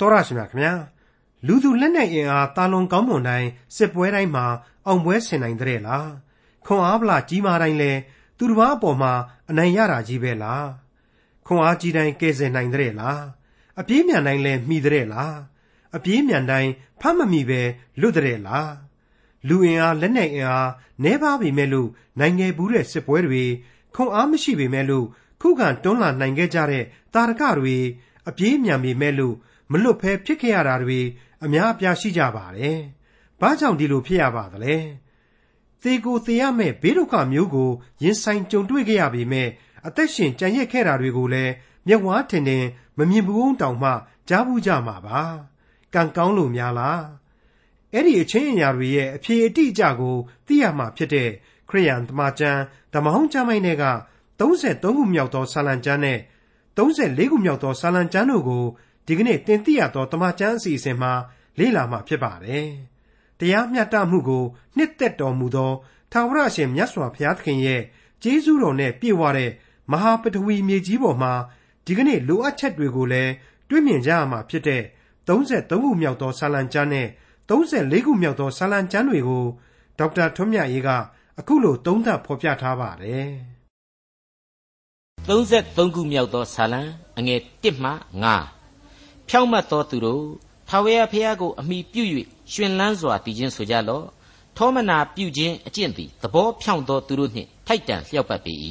တော်ရရှိမြခင်ဗျာလူသူလက်နဲ့အင်အားတာလွန်ကောင်းမွန်တိုင်းစစ်ပွဲတိုင်းမှာအောင်ပွဲဆင်နိုင်တဲ့လားခွန်အားဗလာကြီးမားတိုင်းလဲသူတစ်ပါးအပေါ်မှာအနိုင်ရတာကြီးပဲလားခွန်အားကြီးတိုင်းကယ်ဆယ်နိုင်တဲ့လားအပြေးမြန်တိုင်းလဲမှီတဲ့လားအပြေးမြန်တိုင်းဖတ်မမိပဲလွတ်တဲ့လားလူအင်အားလက်နဲ့အင်အားနှဲပါပြီမဲ့လို့နိုင်ငံဘူးတဲ့စစ်ပွဲတွေခွန်အားမရှိပေမဲ့လို့ခုခံတွန်းလှန်နိုင်ခဲ့ကြတဲ့တာရကတွေအပြေးမြန်ပေမဲ့လို့ မလွတ်ဖဲဖြစ်ခဲ့ရတာတွေအများအပြားရှိကြပါတယ်။ဘာကြောင့်ဒီလိုဖြစ်ရပါသလဲ။သေကိုသေရမဲ့ဘေးဒုက္ခမျိုးကိုရင်ဆိုင်ကြုံတွေ့ခဲ့ရပေမဲ့အသက်ရှင်ကြံ့ရက်ခဲ့တာတွေကိုလည်းမျက်ဝါးထင်ထင်မမြင်ဘူးတောင်မှကြားဘူးကြမှာပါ။ကံကောင်းလို့များလား။အဲ့ဒီအချင်းအရာတွေရဲ့အဖြေအတိအကျကိုသိရမှာဖြစ်တဲ့ခရိယန်တမန်ကျမ်းဓမ္မဟောင်းကျမ်းမိုင်းတွေက33ခုမြောက်သောဆာလံကျမ်းနဲ့34ခုမြောက်သောဆာလံကျမ်းတို့ကို ဒီကနေ့တင်ပြရသောတမန်ကျမ်းအစီအစဉ်မှာလေ့လာမှာဖြစ်ပါတယ်။တရားမျှတမှုကိုနှစ်သက်တော်မူသောထာဝရရှင်မြတ်စွာဘုရားသခင်ရဲ့ကျေးဇူးတော်နဲ့ပြည့်ဝတဲ့မဟာပထဝီမြေကြီးပေါ်မှာဒီကနေ့လိုအပ်ချက်တွေကိုလည်းတွေ့မြင်ကြရမှာဖြစ်တဲ့33ခုမြောက်သောဆာလံကျမ်းနဲ့34ခုမြောက်သောဆာလံကျမ်းတွေကိုဒေါက်တာထွန်းမြတ်ရေးကအခုလိုသုံးသပ်ဖော်ပြထားပါတယ်33ခုမြောက်သောဆာလံအငယ်1မှ9 ဖြောင့်မတ်သောသူတို့ထာဝရဘုရားကိုအမိပြု၍ရှင်လန်းစွာတည်ခြင်းဆိုကြလော့ထောမနာပြုခြင်းအကျင့်သည်သဘောဖြောင့်သောသူတို့နှင့်ထိုက်တန်လျောက်ပတ်ပေ၏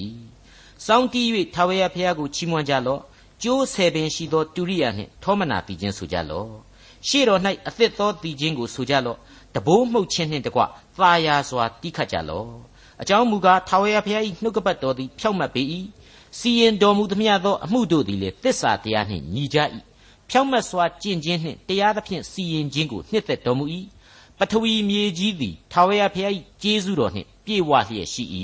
စောင်းတီး၍ထာဝရဘုရားကိုချီးမွမ်းကြလော့ကျိုးဆယ်ပင်ရှိသောတူရိယာနှင့်ထောမနာတည်ခြင်းဆိုကြလော့ရှေ့တော်၌အသစ်သောတည်ခြင်းကိုဆိုကြလော့တဘိုးမှုတ်ခြင်းနှင့်တကွသာယာစွာတိခတ်ကြလော့အကြောင်းမူကားထာဝရဘုရား၏နှုတ်ကပတ်တော်သည်ဖြောင့်မတ်ပေ၏စီရင်တော်မူသမျှသောအမှုတို့သည်လည်းသစ္စာတရားနှင့်ညီကြ၏ ဖြောင့်မတ်စွာကျင့်ခြင်းနှင့်တရားသဖြင့်စီရင်ခြင်းကိုနှစ်သက်တော်မူ၏ပထဝီမြေကြီးသည်ထာဝရဘုရား၏ကျေးဇူးတော်နှင့်ပြည့်ဝလျက်ရှိ၏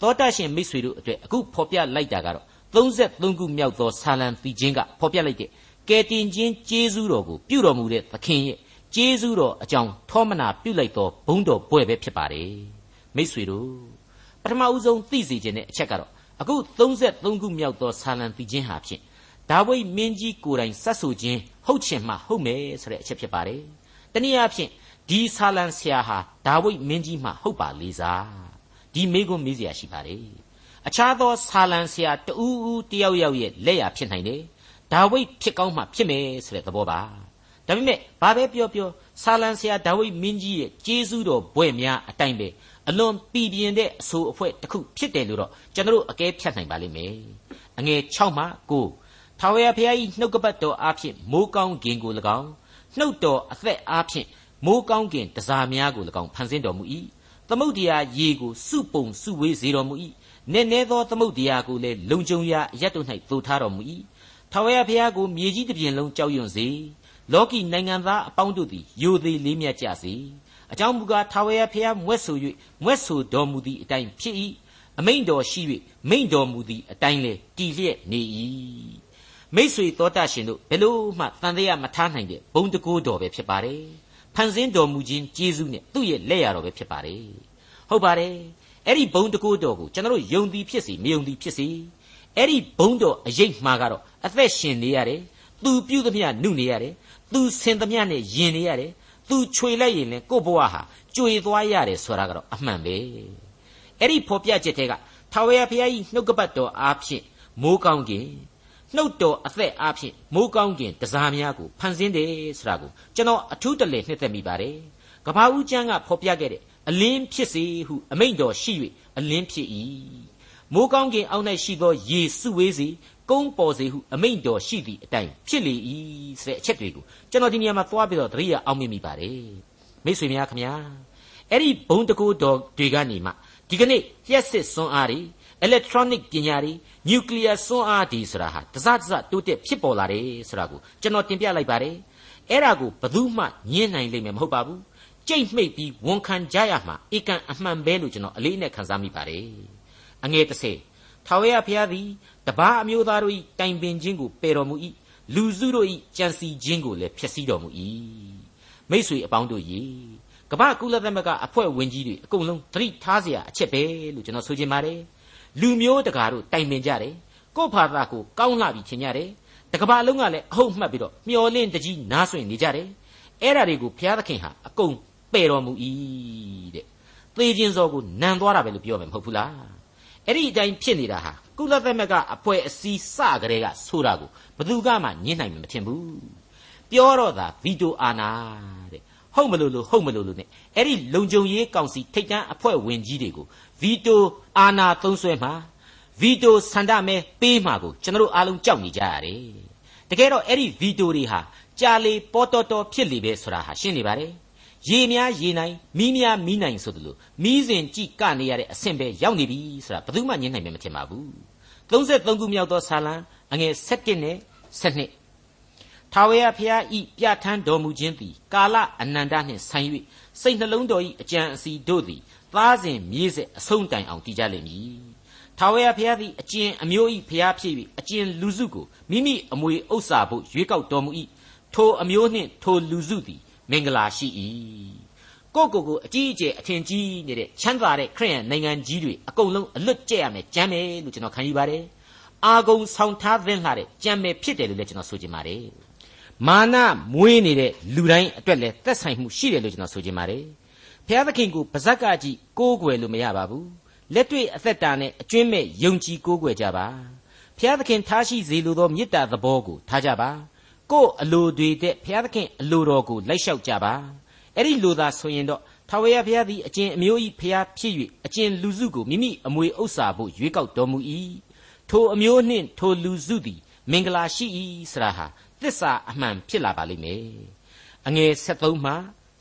သောတာရှင်မိတ်ဆွေတို့အတွက်အခုဖော်ပြလိုက်တာကတော့33ခုမြောက်သောဆာလံတီချင်းကဖော်ပြလိုက်တဲ့ကယ်တင်ခြင်းကျေးဇူးတော်ကိုပြုတော်မူတဲ့သခင်ရဲ့ကျေးဇူးတော်အကြောင်းထောမနာပြုလိုက်သောဘုန်းတော်ဘွဲ့ပဲဖြစ်ပါတယ်မိတ်ဆွေတို့ပထမဦးဆုံးသိစေခြင်းတဲ့အချက်ကတော့အခု33ခုမြောက်သောဆာလံတီချင်းဟာဖြင့် ဒါဝိဒ်မင်းကြီးကိုယ်တိုင်စတ်ဆူခြင်းဟုတ်ချင်မှဟုတ်မယ်ဆိုတဲ့အချက်ဖြစ်ပါတယ်။တနည်းအားဖြင့်ဒီဆာလံဆရာဟာဒါဝိဒ်မင်းကြီးမှဟုတ်ပါလေစား။ဒီမိကွန်းမေးစရာရှိပါတယ်။အခြားသောဆာလံဆရာတူးဦးတယောက်ယောက်ရဲ့လက်ရဖြစ်နိုင်တယ်။ဒါဝိဒ်ဖြစ်ကောင်းမှဖြစ်မယ်ဆိုတဲ့သဘောပါ။ဒါပေမဲ့ဘာပဲပြောပြောဆာလံဆရာဒါဝိဒ်မင်းကြီးရဲ့ကျေးဇူးတော်ဘွဲ့များအတိုင်းပဲအလွန်ပြည်ပြင်းတဲ့အဆိုအဖွဲတစ်ခုဖြစ်တယ်လို့တော့ကျွန်တော်အကဲဖြတ်နိုင်ပါလိမ့်မယ်။အငယ်6မှ9 ထာဝရဘုရား၏နှုတ်ကပတ်တော်အားဖြင့်မိုးကောင်းကင်ကို၎င်းနှုတ်တော်အသက်အားဖြင့်မိုးကောင်းကင်တစားများကို၎င်းဖန်ဆင်းတော်မူ၏သမုတ်တရားရေကိုစုပုံစုဝေးစေတော်မူ၏နည်းနည်းသောသမုတ်တရားကိုလည်းလုံခြုံရာအရတ်တို့၌သို့ထားတော်မူ၏ထာဝရဘုရားကိုမြေကြီးတစ်ပြင်လုံးကြောက်ရွံ့စေလောကီနိုင်ငံသားအပေါင်းတို့သည်ယိုသေးလေးမြတ်ကြစေအကြောင်းမူကားထာဝရဘုရားမွဲ့ဆို၍မွဲ့ဆိုတော်မူသည့်အတိုင်းဖြစ်၏အမိန်တော်ရှိ၍မိန်တော်မူသည့်အတိုင်းလေတည်လျက်နေ၏ မိษွေသောတရှင်တို့ဘယ်လို့မှတန်တရားမထားနိုင်တဲ့ဘုံတကိုးတော်ပဲဖြစ်ပါတယ်ဖန်ဆင်းတော်မူခြင်းကျေးဇူးနဲ့သူ့ရဲ့လက်ရတော်ပဲဖြစ်ပါတယ်ဟုတ်ပါတယ်အဲ့ဒီဘုံတကိုးတော်ကိုကျွန်တော်တို့ယုံသည်ဖြစ်စီမယုံသည်ဖြစ်စီအဲ့ဒီဘုံတော်အရေးမှားကတော့အသက်ရှင်နေရတယ်သူပြုသမျှနုနေရတယ်သူဆင်သမျှနဲ့ယင်နေရတယ်သူခြွေလိုက်ရင်လည်းကို့ဘဝဟာကြွေသွားရတယ်ဆိုတာကတော့အမှန်ပဲအဲ့ဒီဖော်ပြချက်တွေကထာဝရဘုရားကြီးနှုတ်ကပတ်တော်အားဖြင့်မိုးကောင်းကင် နှုတ်တော်အသက်အားဖြင့်မိုးကောင်းကင်တစားများကိုဖန်ဆင်းတယ်ဆိုတာကိုကျွန်တော်အထူးတလဲနှစ်သက်မိပါတယ်။ကဘာဦးကျမ်းကဖော်ပြခဲ့တဲ့အလင်းဖြစ်စေဟုအမိန့်တော်ရှိ၍အလင်းဖြစ်၏။မိုးကောင်းကင်အောက်၌ရှိသောရေစုဝေးစေကုန်းပေါ်စေဟုအမိန့်တော်ရှိသည့်အတိုင်းဖြစ်လေ၏ဆိုတဲ့အချက်တွေကိုကျွန်တော်ဒီနေရာမှာသွားပြီးတော့သတိရအောင်မိပါတယ်။မိတ်ဆွေများခင်ဗျာအဲ့ဒီဘုံတကူတော်တွေကနေမှဒီကနေ့လျှက်စစ်စွမ်းအားတွေ electronic ပညာတွေ nuclear စွမ်းအားဒီဆိုတာဟာတစတစတိုးတက်ဖြစ်ပေါ်လာတယ်ဆိုတာကိုကျွန်တော်တင်ပြလိုက်ပါတယ်အဲ့ဒါကိုဘယ်သူမှညှင်းနိုင်လိမ့်မယ်မဟုတ်ပါဘူးကြိတ်မှိတ်ပြီးဝန်ခံကြရမှာဧကန်အမှန်ပဲလို့ကျွန်တော်အလေးနဲ့ခံစားမိပါတယ်အငယ်30ထာဝရဘုရားသည်တပားအမျိုးသားတို့၏တိုင်ပင်ခြင်းကိုပယ်တော်မူ၏လူစုတို့၏ကြံစီခြင်းကိုလည်းဖျက်ဆီးတော်မူ၏မိษွေအပေါင်းတို့၏ကမ္ဘာကုလသမဂ္ဂအဖွဲ့ဝင်ကြီးတွေအကုန်လုံးသတိထားเสียအချက်ပဲလို့ကျွန်တော်ဆိုချင်ပါတယ် လူမျိုးတကာတို့တိုင်ပင်ကြတယ်ကို့ဖာသာကိုကောင်းလာပြီထင်ကြတယ်တကဘာလုံးကလည်းအဟုတ်မှတ်ပြီးတော့မျောလင့်တကြီးနားဆွင့်နေကြတယ်အဲ့ဒါတွေကိုဘုရားသခင်ဟာအကုန်ပယ်တော်မူ၏တဲ့သေခြင်းစောကိုနံသွားတာပဲလို့ပြောမယ်မဟုတ်ဘူးလားအဲ့ဒီအတိုင်းဖြစ်နေတာဟာကုလသမဂ္ဂအဖွဲ့အစည်းစကြတဲ့ကဆိုတာကိုဘယ်သူကမှညှင်းနိုင်မှာမထင်ဘူးပြောတော့တာဗီတိုအာနာတဲ့ ဟုတ်မလို့လို့ဟုတ်မလို့လို့ ਨੇ အဲ့ဒီလုံခြုံရေးကောင်စီထိတ်တန်းအဖွဲ့ဝင်ကြီးတွေကိုဗီတိုအာနာသုံးဆွဲမှာဗီတိုဆန္ဒမဲပေးမှာကိုကျွန်တော်တို့အားလုံးကြောက်နေကြရတယ်တကယ်တော့အဲ့ဒီဗီတိုတွေဟာကြာလေပေါ်တော်တော်ဖြစ်လေပဲဆိုတာဟာရှင်းနေပါတယ်ရေများရေနိုင်မီးများမီးနိုင်ဆိုသလိုမီးစဉ်ကြည့်ကနေရတဲ့အဆင့်ပဲရောက်နေပြီဆိုတာဘယ်သူမှညှင်းနိုင်မယ်မထင်ပါဘူး33ခုမြောက်သောဆာလံအငယ်7နဲ့7 ထာဝရဘုရားဤပြဋ္ဌာန်းတော်မူခြင်းသည်ကာလအနန္တနှင့်ဆိုင်၍စိတ်နှလုံးတော်ဤအကြံအစီတို့သည်သားစဉ်မြေးဆက်အဆုံးတိုင်အောင်တည်ကြလိမ့်မည်ထာဝရဘုရားသည်အကျဉ်အမျိုးဤဘုရားဖြစ်၍အကျဉ်လူစုကိုမိမိအမွေဥစ္စာဖို့ရွေးကောက်တော်မူ၏ထိုအမျိုးနှင့်ထိုလူစုသည်မင်္ဂလာရှိ၏ကိုကိုကိုအကြီးအကျယ်အထင်ကြီးနေတဲ့ချမ်းသာတဲ့ခရိယန်နိုင်ငံကြီးတွေအကုန်လုံးအလွတ်ကျက်ရမယ်ကြမ်းမယ်လို့ကျွန်တော်ခံယူပါတယ်အာဂုံဆောင်ထားသင့်လာတဲ့ကြမ်းမယ်ဖြစ်တယ်လို့လည်းကျွန်တော်ဆိုချင်ပါတယ် မာနမွေးနေတဲ့လူတိုင်းအတွက်လည်းသက်ဆိုင်မှုရှိတယ်လို့ကျွန်တော်ဆိုချင်ပါတယ်ဘုရားသခင်ကိုပါဇက်ကကြည့်ကိုးကွယ်လို့မရပါဘူးလက်တွေ့အသက်တာနဲ့အကျွင့်မဲ့ယုံကြည်ကိုးကွယ်ကြပါဘုရားသခင်ထားရှိစေလိုသောမေတ္တာသဘောကိုထားကြပါကိုယ်အလိုတွေတဲ့ဘုရားသခင်အလိုတော်ကိုလိုက်လျှောက်ကြပါအဲ့ဒီလိုသာဆိုရင်တော့ထာဝရဘုရားသည်အကျင့်အမျိုးဤဘုရားဖြစ်၍အကျင့်လူစုကိုမိမိအမွေဥစ္စာဖို့ရွေးကောက်တော်မူ၏ထိုအမျိုးနှင့်ထိုလူစုသည်မင်္ဂလာရှိ၏ဆရာဟာ သစ္စာအမှန်ဖြစ်လာပါလိမ့်မယ်အငယ်73မှ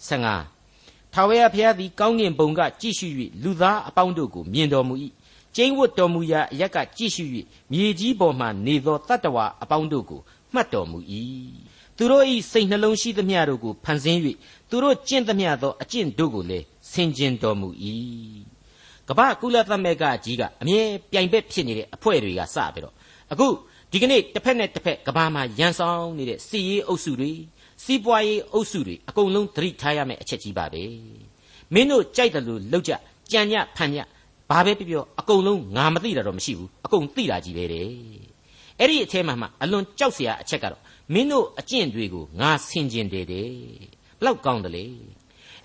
15ထာဝရဘုရားသည်ကောင်းကင်ဘုံကကြည့်ရှု၍လူသားအပေါင်းတို့ကိုမြင်တော်မူ၏ကျင်းဝတ်တော်မူရာအရက်ကကြည့်ရှု၍မြေကြီးပေါ်မှနေသောတတ္တဝါအပေါင်းတို့ကိုမှတ်တော်မူ၏သူတို့၏စိတ်နှလုံးရှိသမျှတို့ကိုဖန်ဆင်း၍သူတို့ကျင့်သမျှသောအကျင့်တို့ကိုလည်းဆင်ခြင်တော်မူ၏ကမ္ဘာကုလသမဂ္ဂကြီးကအမြဲပြိုင်ဘက်ဖြစ်နေတဲ့အဖွဲ့တွေကစပြီးတော့အခု ဒီကနေ့တစ်ဖက်နဲ့တစ်ဖက်ကဘာမှာရန်ဆောင်နေတဲ့စီရေးအုပ်စုတွေစီးပွားရေးအုပ်စုတွေအကုန်လုံးသတိထားရမယ့်အချက်ကြီးပါပဲမင်းတို့ကြိုက်တယ်လို့လောက်ကြကြံ့ညဖန်ညဘာပဲပြောပြောအကုန်လုံးငါမသိတာတော့မရှိဘူးအကုန်သိတာကြီးပဲတဲ့အဲ့ဒီအထဲမှာမှအလွန်ကြောက်စရာအချက်ကတော့မင်းတို့အကျင့်တွေကိုငါဆင်ကျင်တယ်တဲ့ဘလောက်ကောင်းတယ်လေ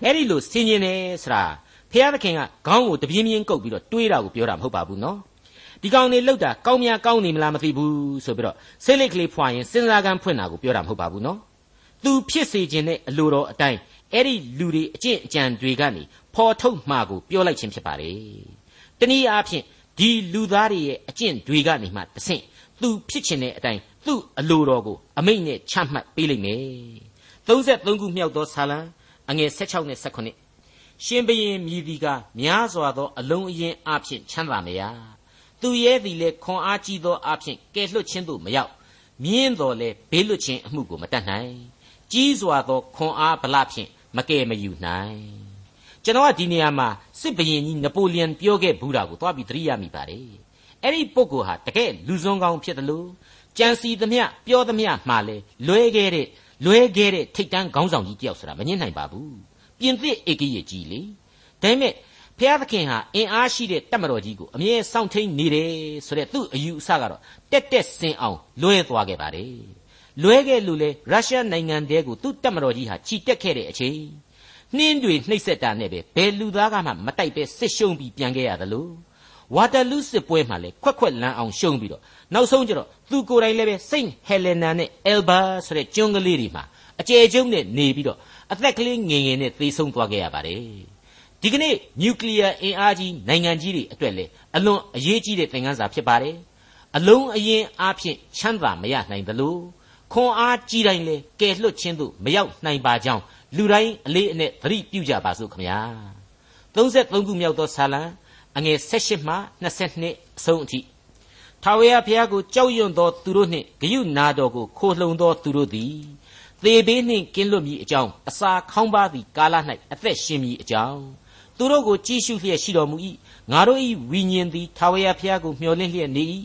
အဲ့ဒီလိုဆင်ကျင်တယ်ဆိုတာဖျားသခင်ကခေါင်းကိုတပြင်းပြင်းကုပ်ပြီးတော့တွေးတာကိုပြောတာမဟုတ်ပါဘူးနော် ဒီကောင်နေလောက်တာကောင်းများကောင်းနေမလားမသိဘူးဆိုပြီးတော့စိတ်လိတ်ကလေးဖွာရင်စဉ်းစားကန်းဖွင့်တာကိုပြောတာမဟုတ်ပါဘူးနော်သူဖြစ်စေခြင်းတဲ့အလိုတော်အတိုင်းအဲ့ဒီလူတွေအကျင့်အကြံတွေကနေဖော်ထုတ်မှာကိုပြောလိုက်ခြင်းဖြစ်ပါလေတနည်းအားဖြင့်ဒီလူသားတွေရဲ့အကျင့်တွေကနေမှတဆင့်သူဖြစ်ခြင်းတဲ့အတိုင်းသူ့အလိုတော်ကိုအမိန့်နဲ့ချမှတ်ပေးလိုက်မယ်33ခုမြောက်သောဆာလံအငယ်16နဲ့18ရှင်ဘရင်မြည်ဒီကများစွာသောအလုံးအရင်အဖြစ်ချမ်းသာမရ သူရဲ့သည်လည်းခွန်အားကြီးသောအဖြစ်ကဲလွတ်ခြင်းသို့မရောက်မြင်းတော်လဲဘေးလွတ်ခြင်းအမှုကိုမတတ်နိုင်ကြီးစွာသောခွန်အားဗလဖြင့်မကယ်မယူနိုင်ကျွန်တော်ကဒီနေရာမှာစစ်ဘရင်ကြီးနပိုလီယန်ပြောခဲ့ဘူးတာကိုသွားပြီးသတိရမိပါတယ်အဲ့ဒီပုဂ္ဂိုလ်ဟာတကယ်လူစွန်းကောင်းဖြစ်တယ်လို့ကြံစီသမျှပြောသမျှမှာလဲလွဲခဲ့တဲ့လွဲခဲ့တဲ့ထိတ်တန်းခေါင်းဆောင်ကြီးတယောက်ဆိုတာမငင်းနိုင်ပါဘူးပြင်သစ်ဧကရေကြီးလေဒါပေမဲ့ ဖျားသခင်ဟာအင်အားရှိတဲ့တပ်မတော်ကြီးကိုအမြဲစောင့်ထိန်နေတယ်ဆိုတဲ့သူ့အယူအဆကတော့တက်တက်စင်အောင်လွဲသွားခဲ့ပါတယ်လွဲခဲ့လို့လေရုရှားနိုင်ငံတဲကိုသူ့တပ်မတော်ကြီးဟာချီတက်ခဲ့တဲ့အချိန်နှင်းတွေနှိပ်စက်တာနဲ့ပဲဘယ်လူသားကမှမတိုက်ပဲစစ်ရှုံးပြီးပြန်ခဲ့ရသလိုဝါတာလူးစစ်ပွဲမှာလေခွက်ခွက်လန်းအောင်ရှုံးပြီးတော့နောက်ဆုံးကျတော့သူကိုယ်တိုင်လည်းပဲစိန့်ဟယ်လီနာနဲ့အယ်ဘာဆိုတဲ့ကျွန်းကလေးတွေမှာအကျယ်ကျုံနဲ့နေပြီးတော့အသက်ကလေးငယ်ငယ်နဲ့သေဆုံးသွားခဲ့ရပါတယ် ဒီကနေ့နျူကလ িয়ার အင်အားကြီးနိုင်ငံကြီးတွေအတွက်လည်းအလွန်အရေးကြီးတဲ့သင်ခန်းစာဖြစ်ပါတယ်အလုံးအရင်အားဖြင့်ချမ်းသာမရနိုင်သလိုခွန်အားကြီးတိုင်းလဲကယ်လွတ်ခြင်းသို့မရောက်နိုင်ပါကြောင်းလူတိုင်းအလေးအနက်သတိပြုကြပါစို့ခမညာ33ခုမြောက်သောဆာလံအငယ်16မှ22အဆုံးအထိထာဝရဘုရားကိုကြောက်ရွံ့သောသူတို့နှင့်ဂယုနာတော်ကိုခိုလှုံသောသူတို့သည်သေဘေးနှင့်ကင်းလွတ်မည်အကြောင်းအစာခေါင်းပါသည့်ကာလ၌အသက်ရှင်မည်အကြောင်း သူတို့ကိုကြည်ရှုလျက်ရှိတော်မူ၏ငါတို့၏ဝိညာဉ်သည်ထာဝရဘုရားကိုမျှော်လင့်လျက်နေ၏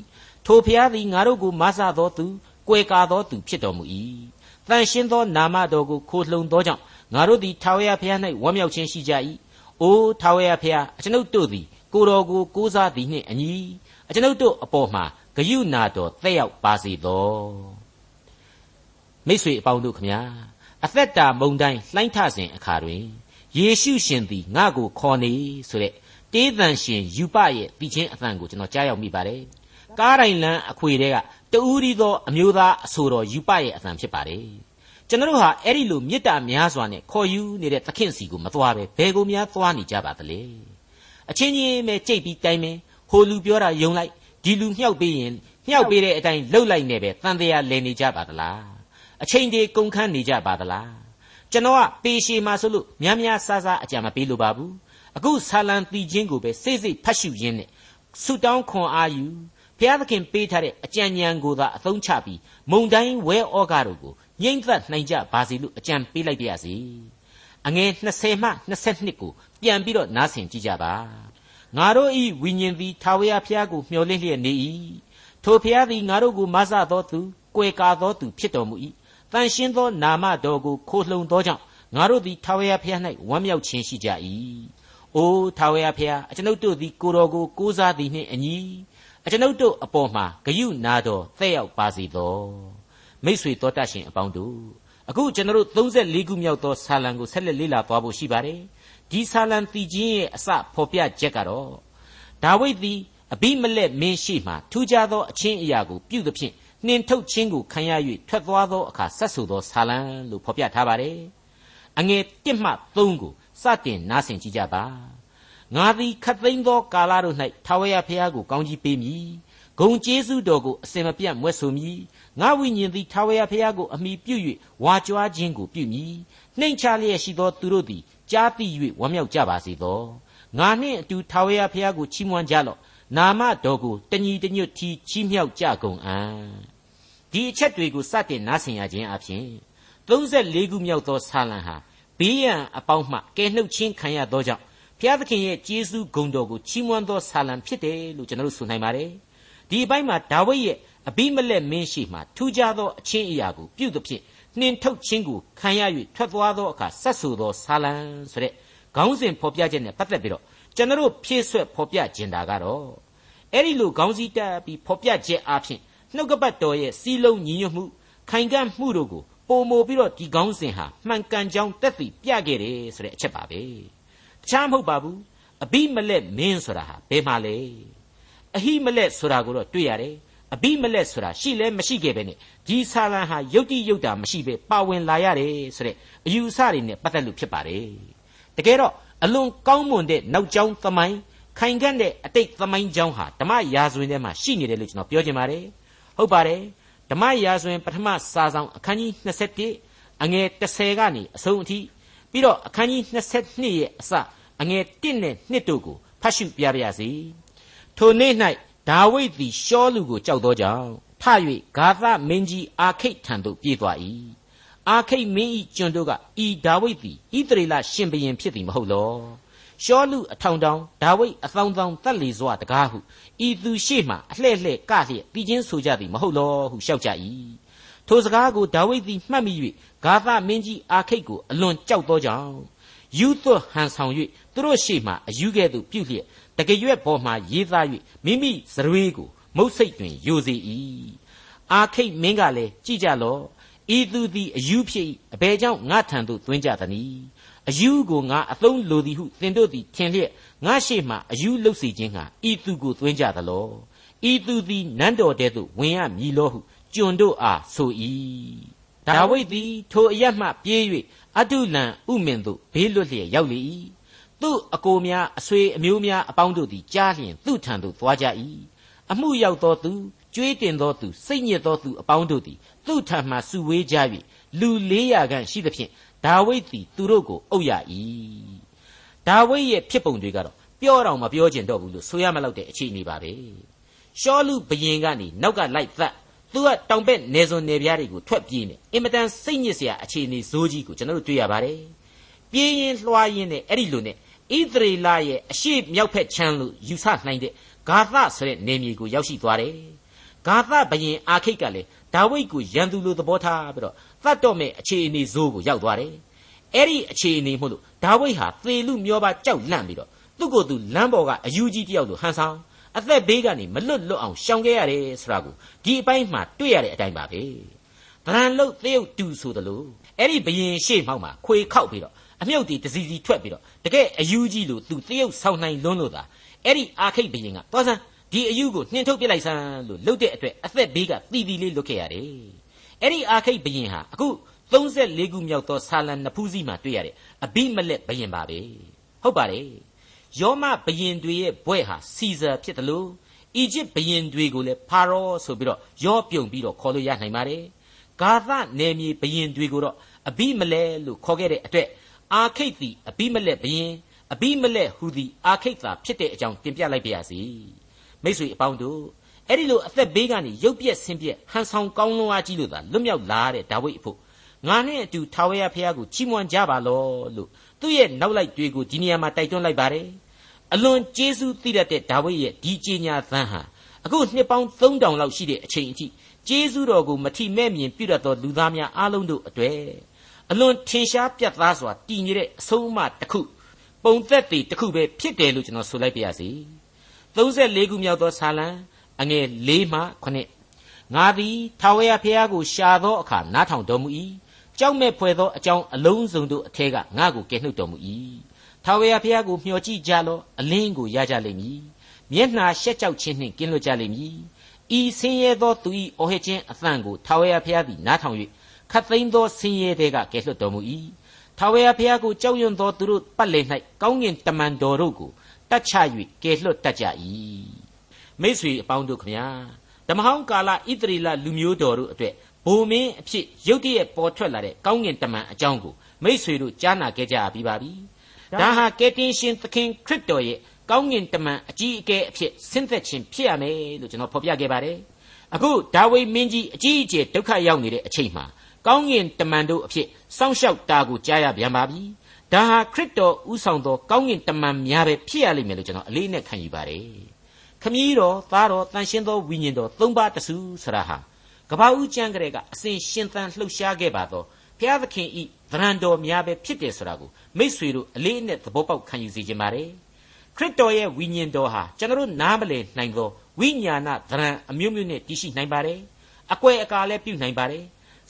ထိုဘုရားသည်ငါတို့ကိုမဆသောသူကွယ်ကာသောသူဖြစ်တော်မူ၏တန်ရှင်းသောနာမတော်ကိုခိုလှုံသောကြောင့်ငါတို့သည်ထာဝရဘုရား၌ဝမ်းမြောက်ခြင်းရှိကြ၏အိုထာဝရဘုရားအကျွန်ုပ်တို့သည်ကိုတော်ကိုကိုးစားသည်နှင့်အညီအကျွန်ုပ်တို့အပေါ်မှာဂယုနာတော်သက်ရောက်ပါစေသောမိษွေအပေါင်းတို့ခမညာအသက်တာမုန်တိုင်းလှိုင်းထစဉ်အခါတွင် ယေရှုရှင်သည်ငါ့ကိုခေါ်နေဆိုတဲ့တေးသန်ရှင်ယူပရဲ့ပြီးချင်းအသံကိုကျွန်တော်ကြားရောက်မိပါတယ်ကားတိုင်းလန်းအခွေတွေကတူးရီသောအမျိုးသားအဆိုတော်ယူပရဲ့အသံဖြစ်ပါတယ်ကျွန်တော်ဟာအဲ့ဒီလိုမေတ္တာများစွာနဲ့ခေါ်ယူနေတဲ့သခင်စီကိုမသွားပဲဘယ်ကိုများသွားနေကြပါသလဲအချင်းချင်းပဲကြိတ်ပြီးတိုင်းမင်းဟိုလူပြောတာယုံလိုက်ဒီလူမြှောက်ပေးရင်မြှောက်ပေးတဲ့အတိုင်းလှုပ်လိုက်နေပဲတန်တရားလည်နေကြပါသလားအချိန်တွေကုန်ခန်းနေကြပါသလား ကျွန်တော်ကပေရှေမှာဆိုလို့များများဆားဆားအကြံမပေးလိုပါဘူးအခုဆာလံတီချင်းကိုပဲစိတ်စိတ်ဖတ်ရှုရင်းနဲ့ဆူတောင်းခွန်အားယူဘုရားသခင်ပေးထားတဲ့အကြံဉာဏ်ကိုသာအသုံးချပြီးမုံတိုင်းဝဲဩဃတို့ကိုငြိမ့်သက်နိုင်ကြပါစေလို့အကြံပေးလိုက်ပါရစေအငယ်20မှ22ကိုပြန်ပြီးတော့နားဆင်ကြည့်ကြပါငါတို့ဤဝိညာဉ်သည်ထာဝရဘုရားကိုမျှော်လင့်လျက်နေ၏ထိုဘုရားသည်ငါတို့ကိုမဆသောသူကွယ်ကာသောသူဖြစ်တော်မူ၏ တန်ရှင်းသောနာမတော်ကိုခိုးလှုံသောကြောင့်ငါတို့သည်ထာဝရဘုရား၌ဝမ်းမြောက်ခြင်းရှိကြ၏အိုးထာဝရဘုရားအကျွန်ုပ်တို့သည်ကိုတော်ကိုကိုးစားသည်နှင့်အညီအကျွန်ုပ်တို့အပေါ်မှာဂယုနာတော်သက်ရောက်ပါစေသောမိษွေတော်တတ်ရှင်အပေါင်းတို့အခုကျွန်တော်တို့34ခုမြောက်သောဆာလံကိုဆက်လက်လေ့လာသွားဖို့ရှိပါတယ်ဒီဆာလံတည်ခြင်းရဲ့အစဖော်ပြချက်ကတော့ဒါဝိဒ်သည်အဘိမလက်မင်းရှိမှထူးခြားသောအချင်းအရာကိုပြုသဖြင့် နှင်ထုတ်ခြင်းကိုခံရ၍ထွက်သွားသောအခါဆက်ဆူသောဆာလံလို့ဖော်ပြထားပါတယ်အငယ်1မှ3ကိုစတင်နားဆင်ကြည့်ကြပါငါသည်ခတ်သိမ်းသောကာလတို့၌ထာဝရဘုရားကိုကောင်းကြီးပေးမည်ဂုံကျေးဇူးတော်ကိုအစင်မပြတ်မွဲ့ဆိုမည်ငါဝိညာဉ်သည်ထာဝရဘုရားကိုအမိပြု၍ဝါကြွားခြင်းကိုပြုမည်နှိမ်ချလျက်ရှိသောသူတို့သည်ကြားသိ၍ဝမ်းမြောက်ကြပါစေသောငါနှင့်အတူထာဝရဘုရားကိုချီးမွမ်းကြလော့နာမတော်ကိုတညီတညွတ်ထီချီးမြှောက်ကြကုန်အံ့ ဒီအချက်တွေကိုစတင်နားဆင်ရခြင်းအပြင်34ခုမြောက်သောဆာလံဟာဘေးရန်အပေါင်းမှကဲနှုတ်ချင်းခံရသောကြောင့်ဘုရားသခင်ရဲ့ကျေးဇူးဂုဏ်တော်ကိုချီးမွမ်းသောဆာလံဖြစ်တယ်လို့ကျွန်တော်တို့ဆိုနိုင်ပါတယ်ဒီအပိုင်းမှာဒါဝိဒ်ရဲ့အဘိမလက်မင်းရှိမှထူးခြားသောအချင်းအရာကိုပြုသဖြင့်နှင်ထုတ်ခြင်းကိုခံရ၍ထွက်သွားသောအခါဆက်ဆူသောဆာလံဆိုတဲ့ခေါင်းစဉ်ဖော်ပြချက်နဲ့ပတ်သက်ပြီးတော့ကျွန်တော်တို့ဖြည့်ဆွက်ဖော်ပြကျင်တာကတော့အဲ့ဒီလိုခေါင်းစည်းတက်ပြီးဖော်ပြချက်အဖြစ် နှုတ်ကပတ်တော်ရဲ့စီးလုံးညီညွတ်မှုခိုင်ခံ့မှုတို့ကိုပုံမိုပြီးတော့ဒီခေါင်းစဉ်ဟာမှန်ကန်ကြောင်းတက်သိပြခဲ့တယ်ဆိုတဲ့အချက်ပါပဲတခြားမဟုတ်ပါဘူးအဘိမလက်မင်းဆိုတာဟာဘယ်မှာလဲအဟိမလက်ဆိုတာကိုတော့တွေ့ရတယ်အဘိမလက်ဆိုတာရှိလဲမရှိခဲ့ပဲနဲ့ဒီဆာလံဟာယုတ်တိယုတ်တာမရှိပဲပါဝင်လာရတယ်ဆိုတဲ့အယူအဆတွေနဲ့ပတ်သက်လို့ဖြစ်ပါတယ်တကယ်တော့အလွန်ကောင်းမွန်တဲ့နောက်ကျောင်းသမိုင်းခိုင်ခန့်တဲ့အတိတ်သမိုင်းကျောင်းဟာဓမ္မရာဇဝင်ထဲမှာရှိနေတယ်လို့ကျွန်တော်ပြောချင်ပါတယ် ဟုတ်ပါတယ်ဓမ္မရာဇဝင်ပထမစာဆောင်အခန်းကြီး21အငယ်30ကနေအဆုံးအထိပြီးတော့အခန်းကြီး22ရဲ့အစအငယ်1နဲ့2တို့ကိုဖတ်ရှုပြပါရစေထိုနေ့၌ဒါဝိဒ်သည်ရှောလူကိုကြောက်သောကြောင့်ထ၍ဂါသမင်းကြီးအာခိတ်ထံသို့ပြေးသွား၏အာခိတ်မင်း၏ကျွန်တို့ကဤဒါဝိဒ်သည်ဣသရေလရှင်ဘရင်ဖြစ်သည်မဟုတ်လော ရှောလူအထောင်တောင်ဒါဝိဒ်အသောင်းသောင်းတက်လေစွာတကားဟုဤသူရှိမှအလှဲ့လှဲ့ကလျက်ပြီးချင်းဆိုကြသည်မဟုတ်လောဟုလျှောက်ကြ၏ထိုစကားကိုဒါဝိဒ်သည်မှတ်မိ၍ဂါသမင်းကြီးအာခိတ်ကိုအလွန်ကြောက်သောကြောင့်ယူသွဟန်ဆောင်၍သူတို့ရှိမှအယူကဲ့သို့ပြုလျက်တကရွက်ပေါ်မှရေးသား၍မိမိဇရွေးကိုမုတ်စိတ်တွင်ယိုစေ၏အာခိတ်မင်းကလည်းကြည်ကြလော့ဤသူသည်အယူဖြစ်၏အဘယ်ကြောင့်ငါထံသို့သွင်းကြသနည်း အယူကိုငါအသုံးလိုသည်ဟုသင်တို့သည်ထင်လျက်ငါရှိမှအယူလှုပ်စီခြင်းဟာဤသူကိုသွင်းကြသလောဤသူသည်နန်းတော်တဲသို့ဝင်ရမည်လောဟုကျွန်တို့အားဆို၏ဒါဝိဒ်သည်ထိုအရမှပြေး၍အတုလံဥမင်သို့ဘေးလွတ်လျက်ရောက်လေ၏သူ့အကိုများအဆွေအမျိုးများအပေါင်းတို့သည်ကြားလျင်သူ့ထံသို့သွားကြ၏အမှုရောက်သောသူကြွေးတင်သောသူစိတ်ညစ်သောသူအပေါင်းတို့သည်သူ့ထံမှစုဝေးကြ၍လူ400ခန့်ရှိသဖြင့် ဒါဝိဒ်သည်သူတို့ကိုအုပ်ရ၏ဒါဝိဒ်ရဲ့ဖြစ်ပုံတွေကတော့ပြောတော့မပြောကျင်တော့ဘူးလို့ဆိုရမလို့တဲ့အခြေအနေပါပဲရှောလူဘယင်ကနေနောက်ကလိုက်သတ်သူကတောင်ဘက်နေစွန်နေပြားတွေကိုထွက်ပြေးနေအင်မတန်စိတ်ညစ်စရာအခြေအနေဇိုးကြီးကိုကျွန်တော်တို့တွေ့ရပါတယ်ပြေးရင်လွှားရင်နဲ့အဲ့ဒီလိုနဲ့ဣသရေလရဲ့အရှိမြောက်ဖက်ချမ်းလို့ယူဆနိုင်တဲ့ဂါသဆိုတဲ့နေမြေကိုရောက်ရှိသွားတယ်ဂါသဘယင်အာခိတ်ကလည်းဒါဝိဒ်ကိုရန်သူလိုသဘောထားပြီးတော့ သတ်တော့မဲ့အခြေအနေဇိုးကိုရောက်သွားတယ်အဲ့ဒီအခြေအနေမို့လို့ဒါဝိဒ်ဟာသေလူမျောပါကြောက်လန့်ပြီးတော့သူ့ကိုယ်သူလမ်းပေါ်ကအယူကြီးတယောက်လိုဟန်ဆောင်အသက်ဘေးကနေမလွတ်လွတ်အောင်ရှောင်ခဲ့ရတယ်ဆိုတာကိုဒီအပိုင်းမှာတွေ့ရတဲ့အတိုင်းပါပဲဗရန်လုတ်သရုပ်တူဆိုတယ်လို့အဲ့ဒီဘယင်ရှေ့မှောက်မှာခွေခောက်ပြီးတော့အမြုပ်တီတစီစီထွက်ပြီးတော့တကယ်အယူကြီးလို့သူသရုပ်ဆောင်နိုင်လွန်းလို့သာအဲ့ဒီအာခိတ်ဘယင်ကသွားစမ်းဒီအယူကိုနှင်ထုတ်ပြလိုက်စမ်းလို့လှုပ်တဲ့အတွက်အသက်ဘေးကတီတီလေးလွတ်ခဲ့ရတယ် အဲ့ဒီအာခိတ်ဘယင်ဟာအခု34ခုမြောက်သောဆာလံနဖူးစီမှာတွေ့ရတဲ့အဘိမလက်ဘယင်ပါပဲဟုတ်ပါတယ်ယောမဘယင်တွေရဲ့ဘွဲ့ဟာစီဇာဖြစ်တယ်လို့အီဂျစ်ဘယင်တွေကိုလည်းဖာရောဆိုပြီးတော့ရောပြုံပြီးတော့ခေါ်လို့ရနိုင်ပါတယ်ဂါသနယ်မြေဘယင်တွေကိုတော့အဘိမလဲလို့ခေါ်ခဲ့တဲ့အတွက်အာခိတ်သည်အဘိမလက်ဘယင်အဘိမလက်ဟူသည်အာခိတ်သာဖြစ်တဲ့အကြောင်းတင်ပြလိုက်ပါရစေမိတ်ဆွေအပေါင်းတို့ အဲ့ဒီလိုအသက်ဘေးကနေရုပ်ပြက်ဆင်းပြက်ဟန်ဆောင်ကောင်းလွန်အားကြီးလို့သာလွတ်မြောက်လာတဲ့ဒါဝိဒ်အဖို့ငါနဲ့အတူထာဝရဘုရားကိုချီးမွမ်းကြပါလောလို့သူ့ရဲ့နောက်လိုက်တွေကိုဒီနေရာမှာတိုက်တွန်းလိုက်ပါတယ်အလွန်ကျေးဇူးသိတတ်တဲ့ဒါဝိဒ်ရဲ့ဒီကြေညာသံဟာအခုနှစ်ပေါင်း3000လောက်ရှိတဲ့အချိန်အထိကျေးဇူးတော်ကိုမထီမဲ့မြင်ပြုတတ်သောလူသားများအားလုံးတို့အတွေ့အလွန်ထင်ရှားပြတ်သားစွာတည်နေတဲ့အဆုံးအမတစ်ခုပုံသက်တည်တစ်ခုပဲဖြစ်တယ်လို့ကျွန်တော်ဆိုလိုက်ပါရစေ34ခုမြောက်သောဆာလံ အငယ်၄မှ9ငါသည်ထာဝရဘုရားကိုရှာသောအခါနားထောင်တော်မူ၏ကြောက်မဲ့ဖွယ်သောအကြောင်းအလုံးစုံတို့အထက်ကငါ့ကိုကယ်နှုတ်တော်မူ၏ထာဝရဘုရားကိုမျှော်ကြည့်ကြလော့အလင်းကိုရကြလိမ့်မည်မျက်နှာရှက်ကြောက်ခြင်းနှင့်ကင်းလွတ်ကြလိမ့်မည်ဤဆင်းရဲသောသူ၏အော်ဟစ်ခြင်းအသံကိုထာဝရဘုရားသည်နားထောင်၍ခတ်သိမ်းသောဆင်းရဲတွေကကယ်လွတ်တော်မူ၏ထာဝရဘုရားကိုကြောက်ရွံ့သောသူတို့ပတ်လည်၌ကောင်းငင်တမန်တော်တို့ကိုတတ်ချ၍ကယ်လွတ်တတ်ကြ၏ မိတ်ဆွေအပေါင်းတို့ခမညာဓမ္မဟောင်းကာလဣသရေလလူမျိုးတော်တို့အတွက်ဘုံမင်းအဖြစ်ရုတ်တရက်ပေါ်ထွက်လာတဲ့ကောင်းငင်တမန်အကြောင်းကိုမိတ်ဆွေတို့ကြားနာခဲ့ကြပြီးပါပြီဒါဟာကယ်တင်ရှင်သခင်ခရစ်တော်ရဲ့ကောင်းငင်တမန်အကြီးအကဲအဖြစ်ဆင်းသက်ခြင်းဖြစ်ရမယ်လို့ကျွန်တော်ဖော်ပြခဲ့ပါတယ်အခုဒါဝိမင်းကြီးအကြီးအကျယ်ဒုက္ခရောက်နေတဲ့အချိန်မှာကောင်းငင်တမန်တို့အဖြစ်စောင့်ရှောက်တာကိုကြားရပြန်ပါပြီဒါဟာခရစ်တော်ဥဆောင်သောကောင်းငင်တမန်များပဲဖြစ်ရလိမ့်မယ်လို့ကျွန်တော်အလေးနဲ့ခံယူပါတယ် ခမည်းတော်သားတော်တန်ရှင်းသောဝိညာဉ်တော်သုံးပါးတစုဆရာဟာကဘာဦးကျမ်းကလေးကအစဉ်ရှင်သန်လှုပ်ရှားခဲ့ပါတော့ဘုရားသခင်ဤဗရန်တော်များပဲဖြစ်တယ်ဆိုတာကိုမိษွေတို့အလေးအနက်သဘောပေါက်ခံယူစေခြင်းပါတယ်ခရစ်တော်ရဲ့ဝိညာဉ်တော်ဟာကျွန်တော်နားမလည်နိုင်သောဝိညာဏသရံအမျိုးမျိုးနဲ့တည်ရှိနိုင်ပါတယ်အကွယ်အကာလည်းပြုနိုင်ပါတယ်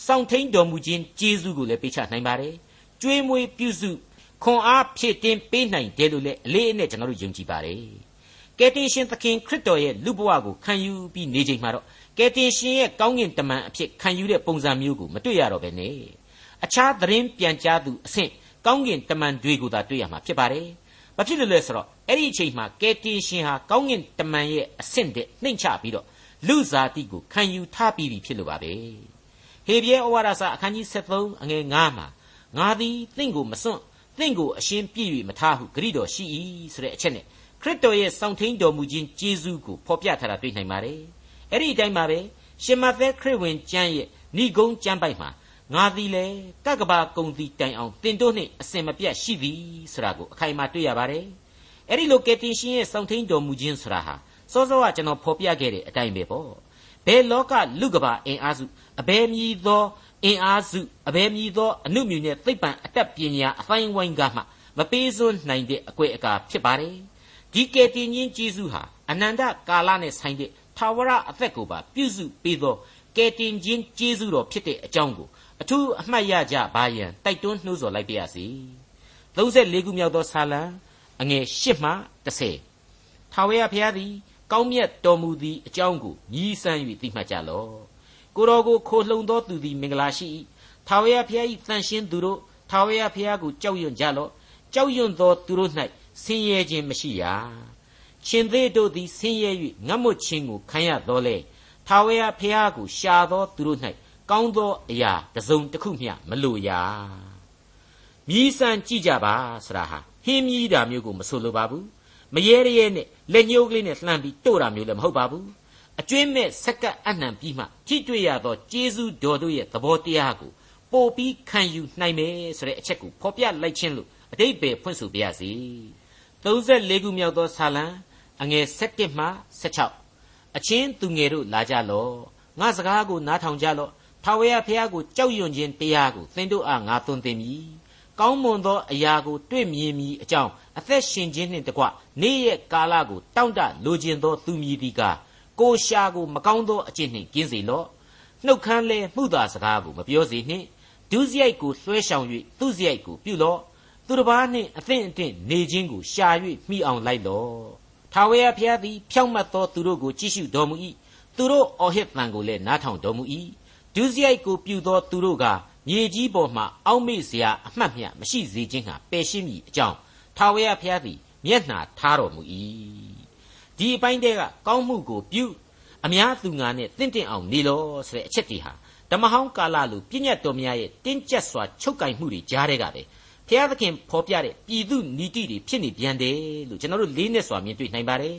စောင့်ထိန်တော်မူခြင်းကျေးဇူးကိုလည်းပေးချနိုင်ပါတယ်ကျွေးမွေးပြုစုခွန်အားဖြည့်တင်းပေးနိုင်တယ်လို့လည်းအလေးအနက်ကျွန်တော်တို့ယုံကြည်ပါတယ် ကယ်တင်ရှင်သခင်ခရစ်တော်ရဲ့လူဘဝကိုခံယူပြီးနေချိန်မှာတော့ကယ်တင်ရှင်ရဲ့ကောင်းကင်တမန်အဖြစ်ခံယူတဲ့ပုံစံမျိုးကိုမတွေ့ရတော့ဘဲနဲ့အခြားသတင်းပြန်ကြားသူအဆင့်ကောင်းကင်တမန်တွေကိုသာတွေ့ရမှာဖြစ်ပါတယ်။ဘာဖြစ်လို့လဲဆိုတော့အဲ့ဒီအချိန်မှာကယ်တင်ရှင်ဟာကောင်းကင်တမန်ရဲ့အဆင့်တဲ့နှိမ့်ချပြီးတော့လူဇာတိကိုခံယူထားပြီးပြီဖြစ်လို့ပါပဲ။ဟေဘရဲဩဝါဒစာအခန်းကြီး73အငယ်9မှာငါသည်သင်ကိုမစွန့်သင်ကိုအရှင်းပြည့်၍မထားဟုဂရိတော်ရှိ၏ဆိုတဲ့အချက်နဲ့ ခရစ်တော်ရဲ့စောင့်ထိန်တော်မူခြင်းကျေးဇူးကိုဖော်ပြထားတာတွေ့နိုင်ပါတယ်။အဲ့ဒီအတိုင်းပါပဲရှင်မသက်ခရစ်ဝင်ကျမ်းရဲ့ဏိဂုံးကျမ်းပိုက်မှာငါသည်လေကကဘာကုံသည်တိုင်အောင်တင်တို့နှင့်အစင်မပြတ်ရှိသည်ဆိုတာကိုအခိုင်အမာတွေ့ရပါတယ်။အဲ့ဒီလိုကယ်တင်ရှင်ရဲ့စောင့်ထိန်တော်မူခြင်းဆိုတာဟာစောစောကကျွန်တော်ဖော်ပြခဲ့တဲ့အတိုင်းပဲပေါ့။ဘယ်လောကလူကဘာအင်အားစုအဘယ်မည်သောအင်အားစုအဘယ်မည်သောအမှုမြူနဲ့သိပ္ပံအတတ်ပညာအဖိုင်းဝိုင်းကမှမပေးစွန်းနိုင်တဲ့အကွယ်အကာဖြစ်ပါတယ်။ ဒီကယ်တင်ရှင်ဂျေဇုဟာအနန္တကာလနဲ့ဆိုင်တဲ့ထာဝရအသက်ကိုပါပြုစုပေးသောကယ်တင်ခြင်းဂျေဇုတော်ဖြစ်တဲ့အကြောင်းကိုအထူးအမှတ်ရကြပါရန်တိုက်တွန်းနှိုးဆော်လိုက်ပါရစေ34ခုမြောက်သောဆာလံအငယ်8မှ10ထာဝရဘုရားသည် ကောင်းမြတ်တော်မူသည့်အကြောင်းကိုညီးဆန်း၍သိမှတ်ကြလော့ကိုတော်ကိုခိုလှုံသောသူသည်မင်္ဂလာရှိ၏ထာဝရဘုရား၏တန်ရှင်းသူတို့ထာဝရဘုရားကိုကြောက်ရွံ့ကြလော့ကြောက်ရွံ့သောသူတို့၌ ဆင်းရဲခြင်းမရှိရာရှင်သေးတို့သည်ဆင်းရဲ၍ငတ်မွတ်ခြင်းကိုခံရတော်လေထာဝရဘုရားကိုရှာသောသူတို့၌ကောင်းသောအရာတစ်စုံတစ်ခုမျှမလိုရာမြည်ဆန်းကြည့်ကြပါဆရာဟာဟင်းမြည်တာမျိုးကိုမဆိုလိုပါဘူးမရဲရဲနဲ့လက်ညှိုးကလေးနဲ့လှမ်းပြီးတို့တာမျိုးလည်းမဟုတ်ပါဘူးအကျွင်းမဲ့စက္ကပ်အနှံပြီးမှကြည့်တွေ့ရသောကျေးဇူးတော်တို့ရဲ့သဘောတရားကိုပို့ပြီးခံယူနိုင်မယ်ဆိုတဲ့အချက်ကိုဖော်ပြလိုက်ခြင်းလို့အတိတ်ပဲဖွင့်ဆိုပြရစီ 34ခုမြောက်သောဆာလံအငယ်7မှ16အချင်းသူငယ်တို့လာကြလော့ငါစကားကိုနားထောင်ကြလော့ထာဝရဘုရားကိုကြောက်ရွံ့ခြင်းတရားကိုသင်တို့အားငါသွန်သင်မည်ကောင်းမွန်သောအရာကိုတွေ့မြင်မည်အကြောင်းအသက်ရှင်ခြင်းနှင့်တကွနေ့ရက်ကာလကိုတောင့်တလိုခြင်းသောသူမည်သည်ကားကိုရှာကိုမကောင်းသောအကျင့်နှင့်ကျင်းစေလော့နှုတ်ခမ်းလဲမှုသာစကားကိုမပြောစေနှင့်ဒုစရိုက်ကိုလွှဲရှောင်၍သူစရိုက်ကိုပြုလော့ သူတစ်ပါးနှင့်အသင့်အတင့်နေခြင်းကိုရှာ၍မိအောင်လိုက်လော့ထာဝရဘုရားသည်ဖြောင့်မတ်သောသူတို့ကိုကြည့်ရှုတော်မူ၏သူတို့အော်ဟစ်တန်ကိုလည်းနားထောင်တော်မူ၏ဒုစရိုက်ကိုပြုသောသူတို့ကမြေကြီးပေါ်မှအောက်မေ့စရာအမှတ်မျှမရှိစေခြင်းဟာပယ်ရှင်းမိအကြောင်းထာဝရဘုရားသည်မျက်နှာထားတော်မူ၏ဒီအပိုင်းတည်းကကောင်းမှုကိုပြုအများသူငါနဲ့တင့်တင့်အောင်နေလောဆိုတဲ့အချက်တွေဟာဓမ္မဟောင်းကာလလိုပြည့်ညတ်တော်များရဲ့တင်းကျပ်စွာချုပ်ကင်မှုတွေကြားတဲ့ကပဲ ဘုရားသခင်ဖော်ပြတဲ့ပြည်သူနီတိတွေဖြစ်နေပြန်တယ်လို့ကျွန်တော်တို့လေးနဲ့စွာမြင်တွေ့နိုင်ပါတယ်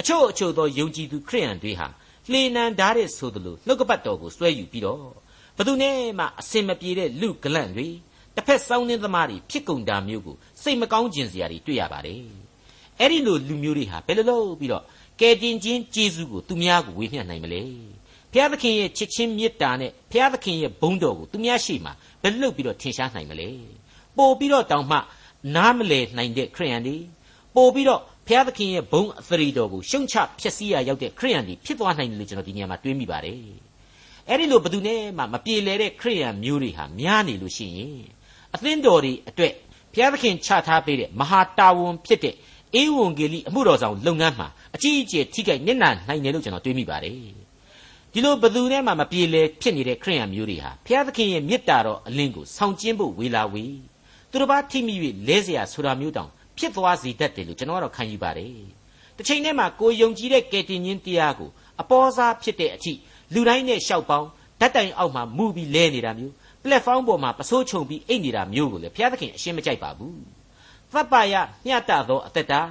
အချို့အချို့သောယုံကြည်သူခရိယန်တွေဟာလှေနံဓာတ်တဲ့ဆိုသလိုနှုတ်ကပတ်တော်ကိုစွဲယူပြီးတော့ဘသူနဲ့မှအစင်မပြေတဲ့လူဂလန့်တွေတစ်ဖက်စောင်းနှင်းသမားတွေဖြစ်ကုန်တာမျိုးကိုစိတ်မကောင်းခြင်းစရာတွေတွေ့ရပါတယ်အဲ့ဒီလိုလူမျိုးတွေဟာဘယ်လိုလုပ်ပြီးတော့ကယ်တင်ခြင်းကျေးဇူးကိုသူများကိုဝေမျှနိုင်မလဲဘုရားသခင်ရဲ့ချစ်ချင်းမေတ္တာနဲ့ဘုရားသခင်ရဲ့ဘုန်းတော်ကိုသူများရှိမှဘယ်လုပ်ပြီးတော့ထင်ရှားနိုင်မလဲ ပို့ပြီးတော့တောင်မှနားမလည်နိုင်တဲ့ခရိယန်တွေပို့ပြီးတော့ဘုရားသခင်ရဲ့ဘုန်းအသရေတော်ကိုရှုံချဖျက်ဆီးရရောက်တဲ့ခရိယန်တွေဖြစ်သွားနိုင်တယ်လို့ကျွန်တော်ဒီနေရာမှာတွေးမိပါတယ်အဲ့ဒီလိုဘယ်သူနဲ့မှမပြေလဲတဲ့ခရိယန်မျိုးတွေဟာများနေလို့ရှိရင်အသင်းတော်တွေအတွက်ဘုရားသခင်ချထားပေးတဲ့မဟာတာဝန်ဖြစ်တဲ့အေဝံဂေလိအမှုတော်ဆောင်လုပ်ငန်းမှာအကြီးအကျယ်ထိခိုက်နစ်နာနိုင်တယ်လို့ကျွန်တော်တွေးမိပါတယ်ဒီလိုဘသူနဲ့မှမပြေလဲဖြစ်နေတဲ့ခရိယံမျိုးတွေဟာဘုရားသခင်ရဲ့မေတ္တာတော်အလင်းကိုဆောင်ကျင်းဖို့ဝေလာဝေ သူတို့ဘာထိမိ၍လဲเสียဆိုတာမျိုးတောင်ဖြစ်သွားစေတတ်တယ်လို့ကျွန်တော်ကတော့ခံယူပါတယ်တစ်ချိန်တည်းမှာကိုယုံကြည်တဲ့ကယ်တင်ရှင်တရားကိုအပေါ်စားဖြစ်တဲ့အထိလူတိုင်းနဲ့ရှောက်ပေါင်းဓာတ်တိုင်အောက်မှာမူပြီးလဲနေတာမျိုးပလက်ဖောင်းပေါ်မှာပစိုးချုံပြီးအိတ်နေတာမျိုးကိုလေဘုရားသခင်အရှင်းမကြိုက်ပါဘူးသဗ္ဗယမျှတသောအသက်တာ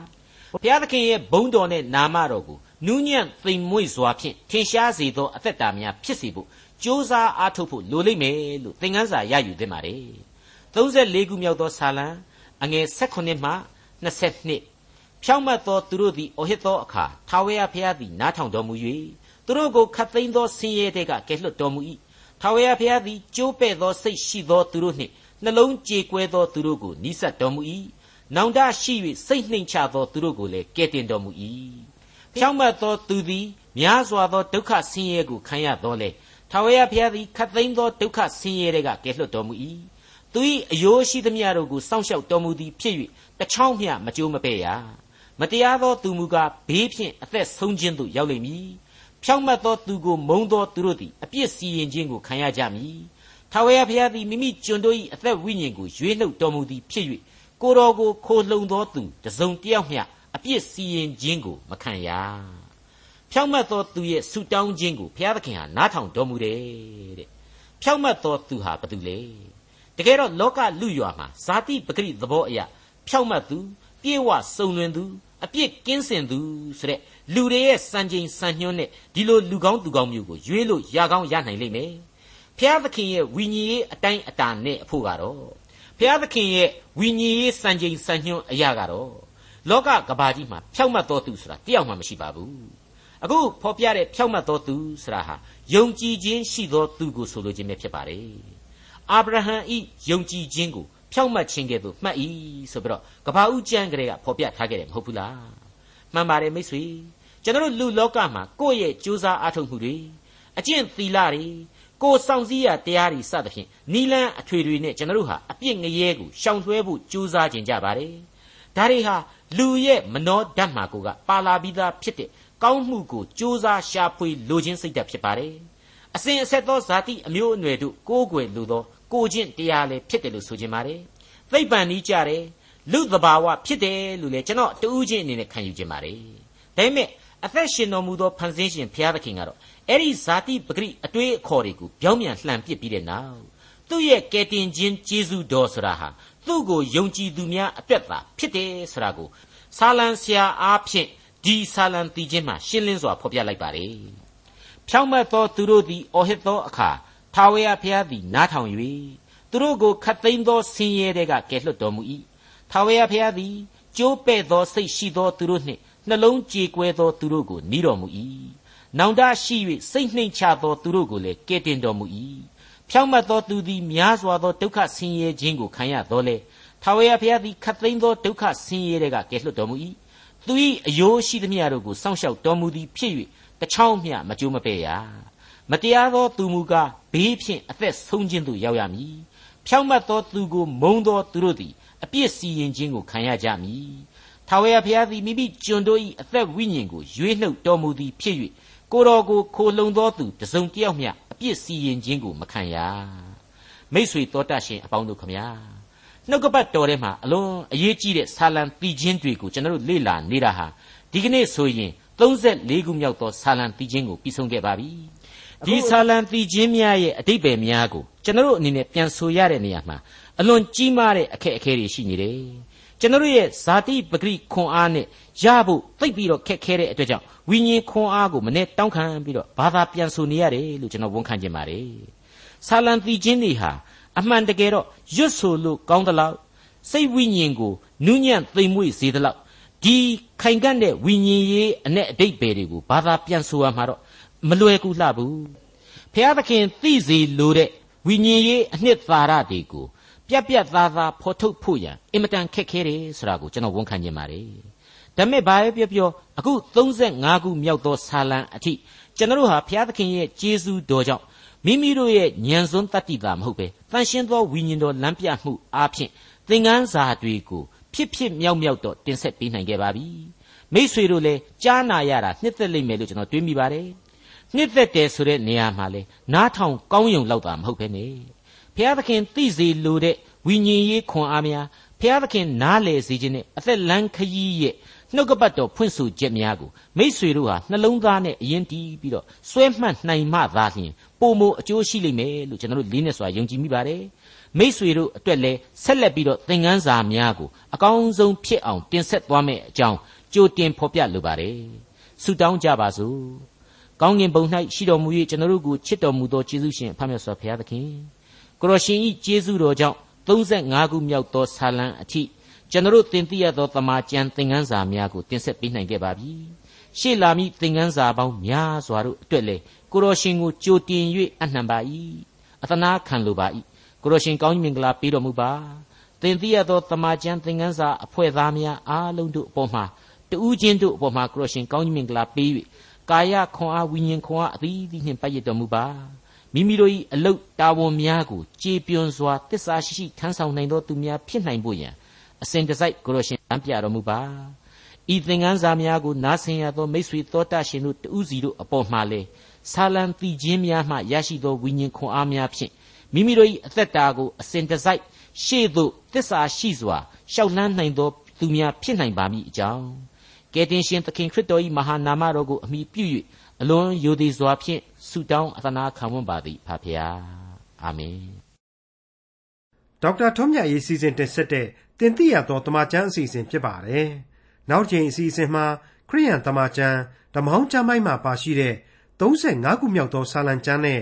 ဘုရားသခင်ရဲ့ဘုန်းတော်နဲ့နာမတော်ကိုနူးညံ့သိမ်မွေ့စွာဖြင့်ထင်ရှားစေသောအသက်တာများဖြစ်စေဖို့ကြိုးစားအားထုတ်ဖို့လိုလိမ့်မယ်လို့သင်ခန်းစာရယူသင့်ပါတယ် 34ခုမြောက်သောဆာလံအငယ်16မှ22ဖြောင့်မတ်သောသူတို့သည်အဟစ်သောအခါထာဝရဘုရားသည်နားထောင်တော်မူ၍သူတို့ကိုခတ်သိမ်းသောဆင်းရဲတဲ့ကကယ်လွတ်တော်မူ၏ထာဝရဘုရားသည်ကြိုးပဲ့သောစိတ်ရှိသောသူတို့နှင့်နှလုံးကြေကွဲသောသူတို့ကိုနိစ္စတော်မူ၏နောင်တရှိ၍စိတ်နှိမ်ချသောသူတို့ကိုလည်းကယ်တင်တော်မူ၏ဖြောင့်မတ်သောသူသည်များစွာသောဒုက္ခဆင်းရဲကိုခံရတော်လေထာဝရဘုရားသည်ခတ်သိမ်းသောဒုက္ခဆင်းရဲတွေကကယ်လွတ်တော်မူ၏ သူ၏အယိုးရှိသမျှတို့ကိုစောင့်ရှောက်တော်မူသည်ဖြစ်၍တချောင်းမျှမကြိုးမပဲ့ရမတရားသောသူမူကားဘေးဖြင့်အသက်ဆုံးခြင်းသို့ရောက်လိမ့်မည်ဖြောင့်မတ်သောသူကိုမုံသောသူတို့သည်အပြစ်စီရင်ခြင်းကိုခံရကြမည်ထာဝရဘုရားသည်မိမိကျွန်တို့၏အသက်ဝိညာဉ်ကိုရွေးနှုတ်တော်မူသည်ဖြစ်၍ကိုတော်ကိုခိုလှုံသောသူတစုံတယောက်မျှအပြစ်စီရင်ခြင်းကိုမခံရဖြောင့်မတ်သောသူရဲ့ဆုတောင်းခြင်းကိုဘုရားသခင်ဟာနားထောင်တော်မူတယ်တဲ့ဖြောင့်မတ်သောသူဟာဘာတူလဲ တကယ်တော့လောကလူရွာမှာဇာတိပဂရိသဘောအရာဖြောင့်မတ်သူပြေဝစုံလွင်သူအပြစ်ကင်းစင်သူဆိုတဲ့လူတွေရဲ့စံချိန်စံညွှန်းနဲ့ဒီလိုလူကောင်းသူကောင်းမျိုးကိုရွေးလို့ရကောင်းရနိုင်လိမ့်မယ်ဖျားသခင်ရဲ့ဝိညာဉ်ရေးအတိုင်းအတာနဲ့အဖို့ကတော့ဖျားသခင်ရဲ့ဝိညာဉ်ရေးစံချိန်စံညွှန်းအရာကတော့လောကကဘာကြီးမှာဖြောက်မတ်တော်သူဆိုတာတယောက်မှမရှိပါဘူးအခုဖော်ပြတဲ့ဖြောက်မတ်တော်သူဆိုတာဟာယုံကြည်ခြင်းရှိသောသူကိုဆိုလိုခြင်းပဲဖြစ်ပါတယ် အာဗြဟံဤယုံကြည်ခြင်းကိုဖြောက်မှတ်ခြင်းကဲ့သို့မှတ်၏ဆိုပြီးတော့ကဘာဦးကျမ်းကလေးကဖော်ပြထားခဲ့တယ်မဟုတ်ဘူးလားမှန်ပါတယ်မိတ်ဆွေကျွန်တော်တို့လူလောကမှာကိုယ့်ရဲ့ကြိုးစားအားထုတ်မှုတွေအကျင့်သီလတွေကိုစောင့်စည်းရတရားတွေစသဖြင့်နီလန်းအထွေတွေနဲ့ကျွန်တော်တို့ဟာအပြစ်ငရဲကိုရှောင်လွှဲဖို့ကြိုးစားကြင်ကြပါတယ်ဒါတွေဟာလူရဲ့မနောဓာတ်မှာကိုကပါလာပြီးသားဖြစ်တဲ့ကောင်းမှုကိုကြိုးစားရှာဖွေလိုခြင်းစိတ်ဓာတ်ဖြစ်ပါတယ် အစဉ်အဆက်သောဇာတိအမျိုးအနွယ်တို့ကိုးကွယ်လိုသောကိုကျင့်တရားလည်းဖြစ်တယ်လို့ဆိုခြင်းပါတယ်သိပ္ပံဤကြတယ်လူသဘာဝဖြစ်တယ်လို့လည်းကျွန်တော်တူးချင်းအနေနဲ့ခံယူခြင်းပါတယ်ဒါပေမဲ့အသက်ရှင်တော်မူသောဖန်ဆင်းရှင်ဘုရားသခင်ကတော့အဲ့ဒီဇာတိပဂရိအတွေးအခေါ်တွေကိုပြောင်းပြန်လှန်ပစ်ပြီးတဲ့နောက်သူ့ရဲ့ကယ်တင်ခြင်းကျေးဇူးတော်ဆိုတာဟာသူ့ကိုယုံကြည်သူများအတွက်သာဖြစ်တယ်ဆိုတာကိုဆာလံဆရာအားဖြင့်ဒီဆာလံတီချင်းမှာရှင်းလင်းစွာဖော်ပြလိုက်ပါတယ် ဖြောင့်မတ်သောသူတို့သည်အော်ဟစ်သောအခါထာဝရဘုရားသည်နားထောင်၍သူတို့ကိုခတ်သိမ်းသောဆင်းရဲတွေကကယ်လွတ်တော်မူ၏ထာဝရဘုရားသည်ကြိုးပဲ့သောစိတ်ရှိသောသူတို့နှင့်နှလုံးကြေကွဲသောသူတို့ကိုနီးတော်မူ၏နောင်တရှိ၍စိတ်နှိမ်ချသောသူတို့ကိုလည်းကယ်တင်တော်မူ၏ဖြောင့်မတ်သောသူသည်များစွာသောဒုက္ခဆင်းရဲခြင်းကိုခံရတော်လေထာဝရဘုရားသည်ခတ်သိမ်းသောဒုက္ခဆင်းရဲတွေကကယ်လွတ်တော်မူ၏သူ၏အယိုးရှိသမျှတို့ကိုစောင့်ရှောက်တော်မူသည်ဖြစ်၍ တချောင်းမျှမကြိုးမပဲ့ရမမတရားသောသူမူကားဘေးဖြင့်အသက်ဆုံးခြင်းသို့ရောက်ရမည်ဖြောင့်မတ်သောသူကိုမုံသောသူတို့သည်အပြစ်စီရင်ခြင်းကိုခံရကြမည်ထာဝရဘုရားသည်မိမိကျွန်တို့၏အသက်ဝိညာဉ်ကိုရွေးနှုတ်တော်မူသည်ဖြစ်၍ကိုတော်ကိုခိုလုံသောသူတစုံတစ်ယောက်မျှအပြစ်စီရင်ခြင်းကိုမခံရမိษွေတော်တတ်ရှင်အပေါင်းတို့ခမညာနှုတ်ကပတ်တော်ထဲမှာအလွန်အရေးကြီးတဲ့ဆာလံတီချင်းတွေကိုကျွန်တော်တို့လေ့လာနေတာဟာဒီကနေ့ဆိုရင် 34ခုမြောက်သောဆာလံတီချင်းကိုပြီးဆုံးခဲ့ပါပြီဒီဆာလံတီချင်းများရဲ့အတိတ်ပဲများကိုကျွန်တော်တို့အနေနဲ့ပြန်ဆိုရတဲ့နေရာမှာအလွန်ကြီးမားတဲ့အခက်အခဲတွေရှိနေတယ်ကျွန်တော်ရဲ့ဇာတိပဂရိခွန်အားနဲ့ရဖို့သိပ်ပြီးတော့ခက်ခဲတဲ့အတွက်ကြောင့်ဝိညာဉ်ခွန်အားကိုမနဲ့တောင်းခံပြီးတော့ဘာသာပြန်ဆိုနေရတယ်လို့ကျွန်တော်ဝန်ခံချင်ပါတယ်ဆာလံတီချင်းတွေဟာအမှန်တကယ်တော့ရွတ်ဆိုလို့ကောင်းသလောက်စိတ်ဝိညာဉ်ကိုနူးညံ့သိမ်မွေ့စေသလောက် ဒီခိုင်ကန့်တဲ့ဝိညာဉ်ရေးအ내အတိတ်ပဲတွေကိုဘာသာပြန်ဆိုရမှာတော့မလွယ်ကူလှဘူးဖျားသခင်သိစေလိုတဲ့ဝိညာဉ်ရေးအနှစ်သာရတွေကိုပြက်ပြက်သားသားဖော်ထုတ်ဖို့ရန်အင်မတန်ခက်ခဲတယ်ဆိုတာကိုကျွန်တော်ဝန်ခံချင်ပါတယ်ဒါမဲ့ဘာပဲပြောပြောအခု35ခုမြောက်သောဆာလံအထိကျွန်တော်ဟာဘုရားသခင်ရဲ့ကျေးဇူးတော်ကြောင့်မိမိတို့ရဲ့ဉာဏ်စွန်းတတ္တိတာမဟုတ်ပဲတန်ရှင်းသောဝိညာဉ်တော်လမ်းပြမှုအားဖြင့်သင်ခန်းစာတွေကို ဖြစ်ဖြစ်မြောက်မြောက်တော့တင်ဆက်ပေးနိုင်ခဲ့ပါပြီမိษွေတို့လည်းကြားနာရတာနှစ်သက်လိမ့်မယ်လို့ကျွန်တော်တွေးမိပါတယ်နှစ်သက်တယ်ဆိုတဲ့နေရာမှာလေနားထောင်ကောင်းယုံလောက်တာမဟုတ်ပဲနဲ့ဘုရားသခင်သိစေလိုတဲ့ဝိညာဉ်ရေးခွန်အားများဘုရားသခင်နားလေစေခြင်းနဲ့အသက်လန်းခရီးရဲ့နှုတ်ကပတ်တော်ဖွင့်ဆိုချက်များကိုမိษွေတို့ဟာနှလုံးသားနဲ့အရင်တီးပြီးတော့စွဲမှတ်နိုင်မှသာလျှင်ပုံမအကျိုးရှိလိမ့်မယ်လို့ကျွန်တော်တို့လေးနဲ့စွာယုံကြည်မိပါတယ် မိษွေတို့အတွက်လည်းဆက်လက်ပြီးတော့သင်ခန်းစာများကိုအကောင်းဆုံးဖြစ်အောင်တင်ဆက်သွားမယ်အကြောင်းကြိုတင်ဖော်ပြလိုပါတယ်ဆုတောင်းကြပါစို့ကောင်းကင်ဘုံ၌ရှိတော်မူ၍ကျွန်တော်တို့ကိုချစ်တော်မူသောယေရှုရှင်ဖခင်မြတ်စွာဘုရားသခင်ကိုရရှင်ဤယေရှုတော်ကြောင့်35ခုမြောက်သောဆာလံအထိကျွန်တော်သင်သိရသောတမန်ကျန်သင်ခန်းစာများကိုတင်ဆက်ပေးနိုင်ခဲ့ပါပြီရှေ့လာမည့်သင်ခန်းစာပေါင်းများစွာတို့အတွက်လေကိုရရှင်ကိုကြိုတင်၍အနှံပါ၏အသနာခံလိုပါ၏ ကိုရရှင်ကောင်းကြီးမင်္ဂလာပေးတော်မူပါသင်သိရသောတမန်ကျန်သင်ခန်းစာအဖွဲ့သားများအားလုံးတို့အပေါ်မှာတူးချင်းတို့အပေါ်မှာကိုရရှင်ကောင်းကြီးမင်္ဂလာပေး၍ကာယခွန်အားဝိညာဉ်ခွန်အားအသီးသီးနှင့်ပတ်ရတော်မူပါမိမိတို့၏အလုတ်တာဝန်များကိုကြေပြွန်စွာတစ္ဆာရှိရှိထမ်းဆောင်နိုင်သောသူများဖြစ်နိုင်ဖို့ရန်အစဉ်တစိုက်ကိုရရှင်တမ်းပြတော်မူပါဤသင်္ကန်းစာများကိုနားဆင်ရသောမိတ်ဆွေတော်တတ်ရှင်တို့တူးစီတို့အပေါ်မှာလေဆာလံတီခြင်းများမှရရှိသောဝိညာဉ်ခွန်အားများဖြင့် မိမိတို့၏အသက်တာကိုအစဉ်တစိုက်ရှေ့သို့တစ္ဆာရှိစွာရှောက်လှမ်းနိုင်သောသူများဖြစ်နိုင်ပါမည်အကြောင်းကယ်တင်ရှင်သခင်ခရစ်တော်၏မဟာနာမတော်ကိုအမိပြု၍အလွန်ယိုသည်စွာဖြင့်ဆုတောင်းအသနာခံဝန်ပါသည်ဖဖျားအာမင်ဒေါက်တာထွန်းမြတ်ရေးစီစဉ်တင်ဆက်တဲ့တင်ပြရသောတမချန်းအစီအစဉ်ဖြစ်ပါတယ်နောက်ချိန်အစီအစဉ်မှာခရိယန်တမချန်းဓမ္မဟောင်းကျမ်းပိုင်းမှာပါရှိတဲ့35ခုမြောက်သောစာလံကျမ်းနဲ့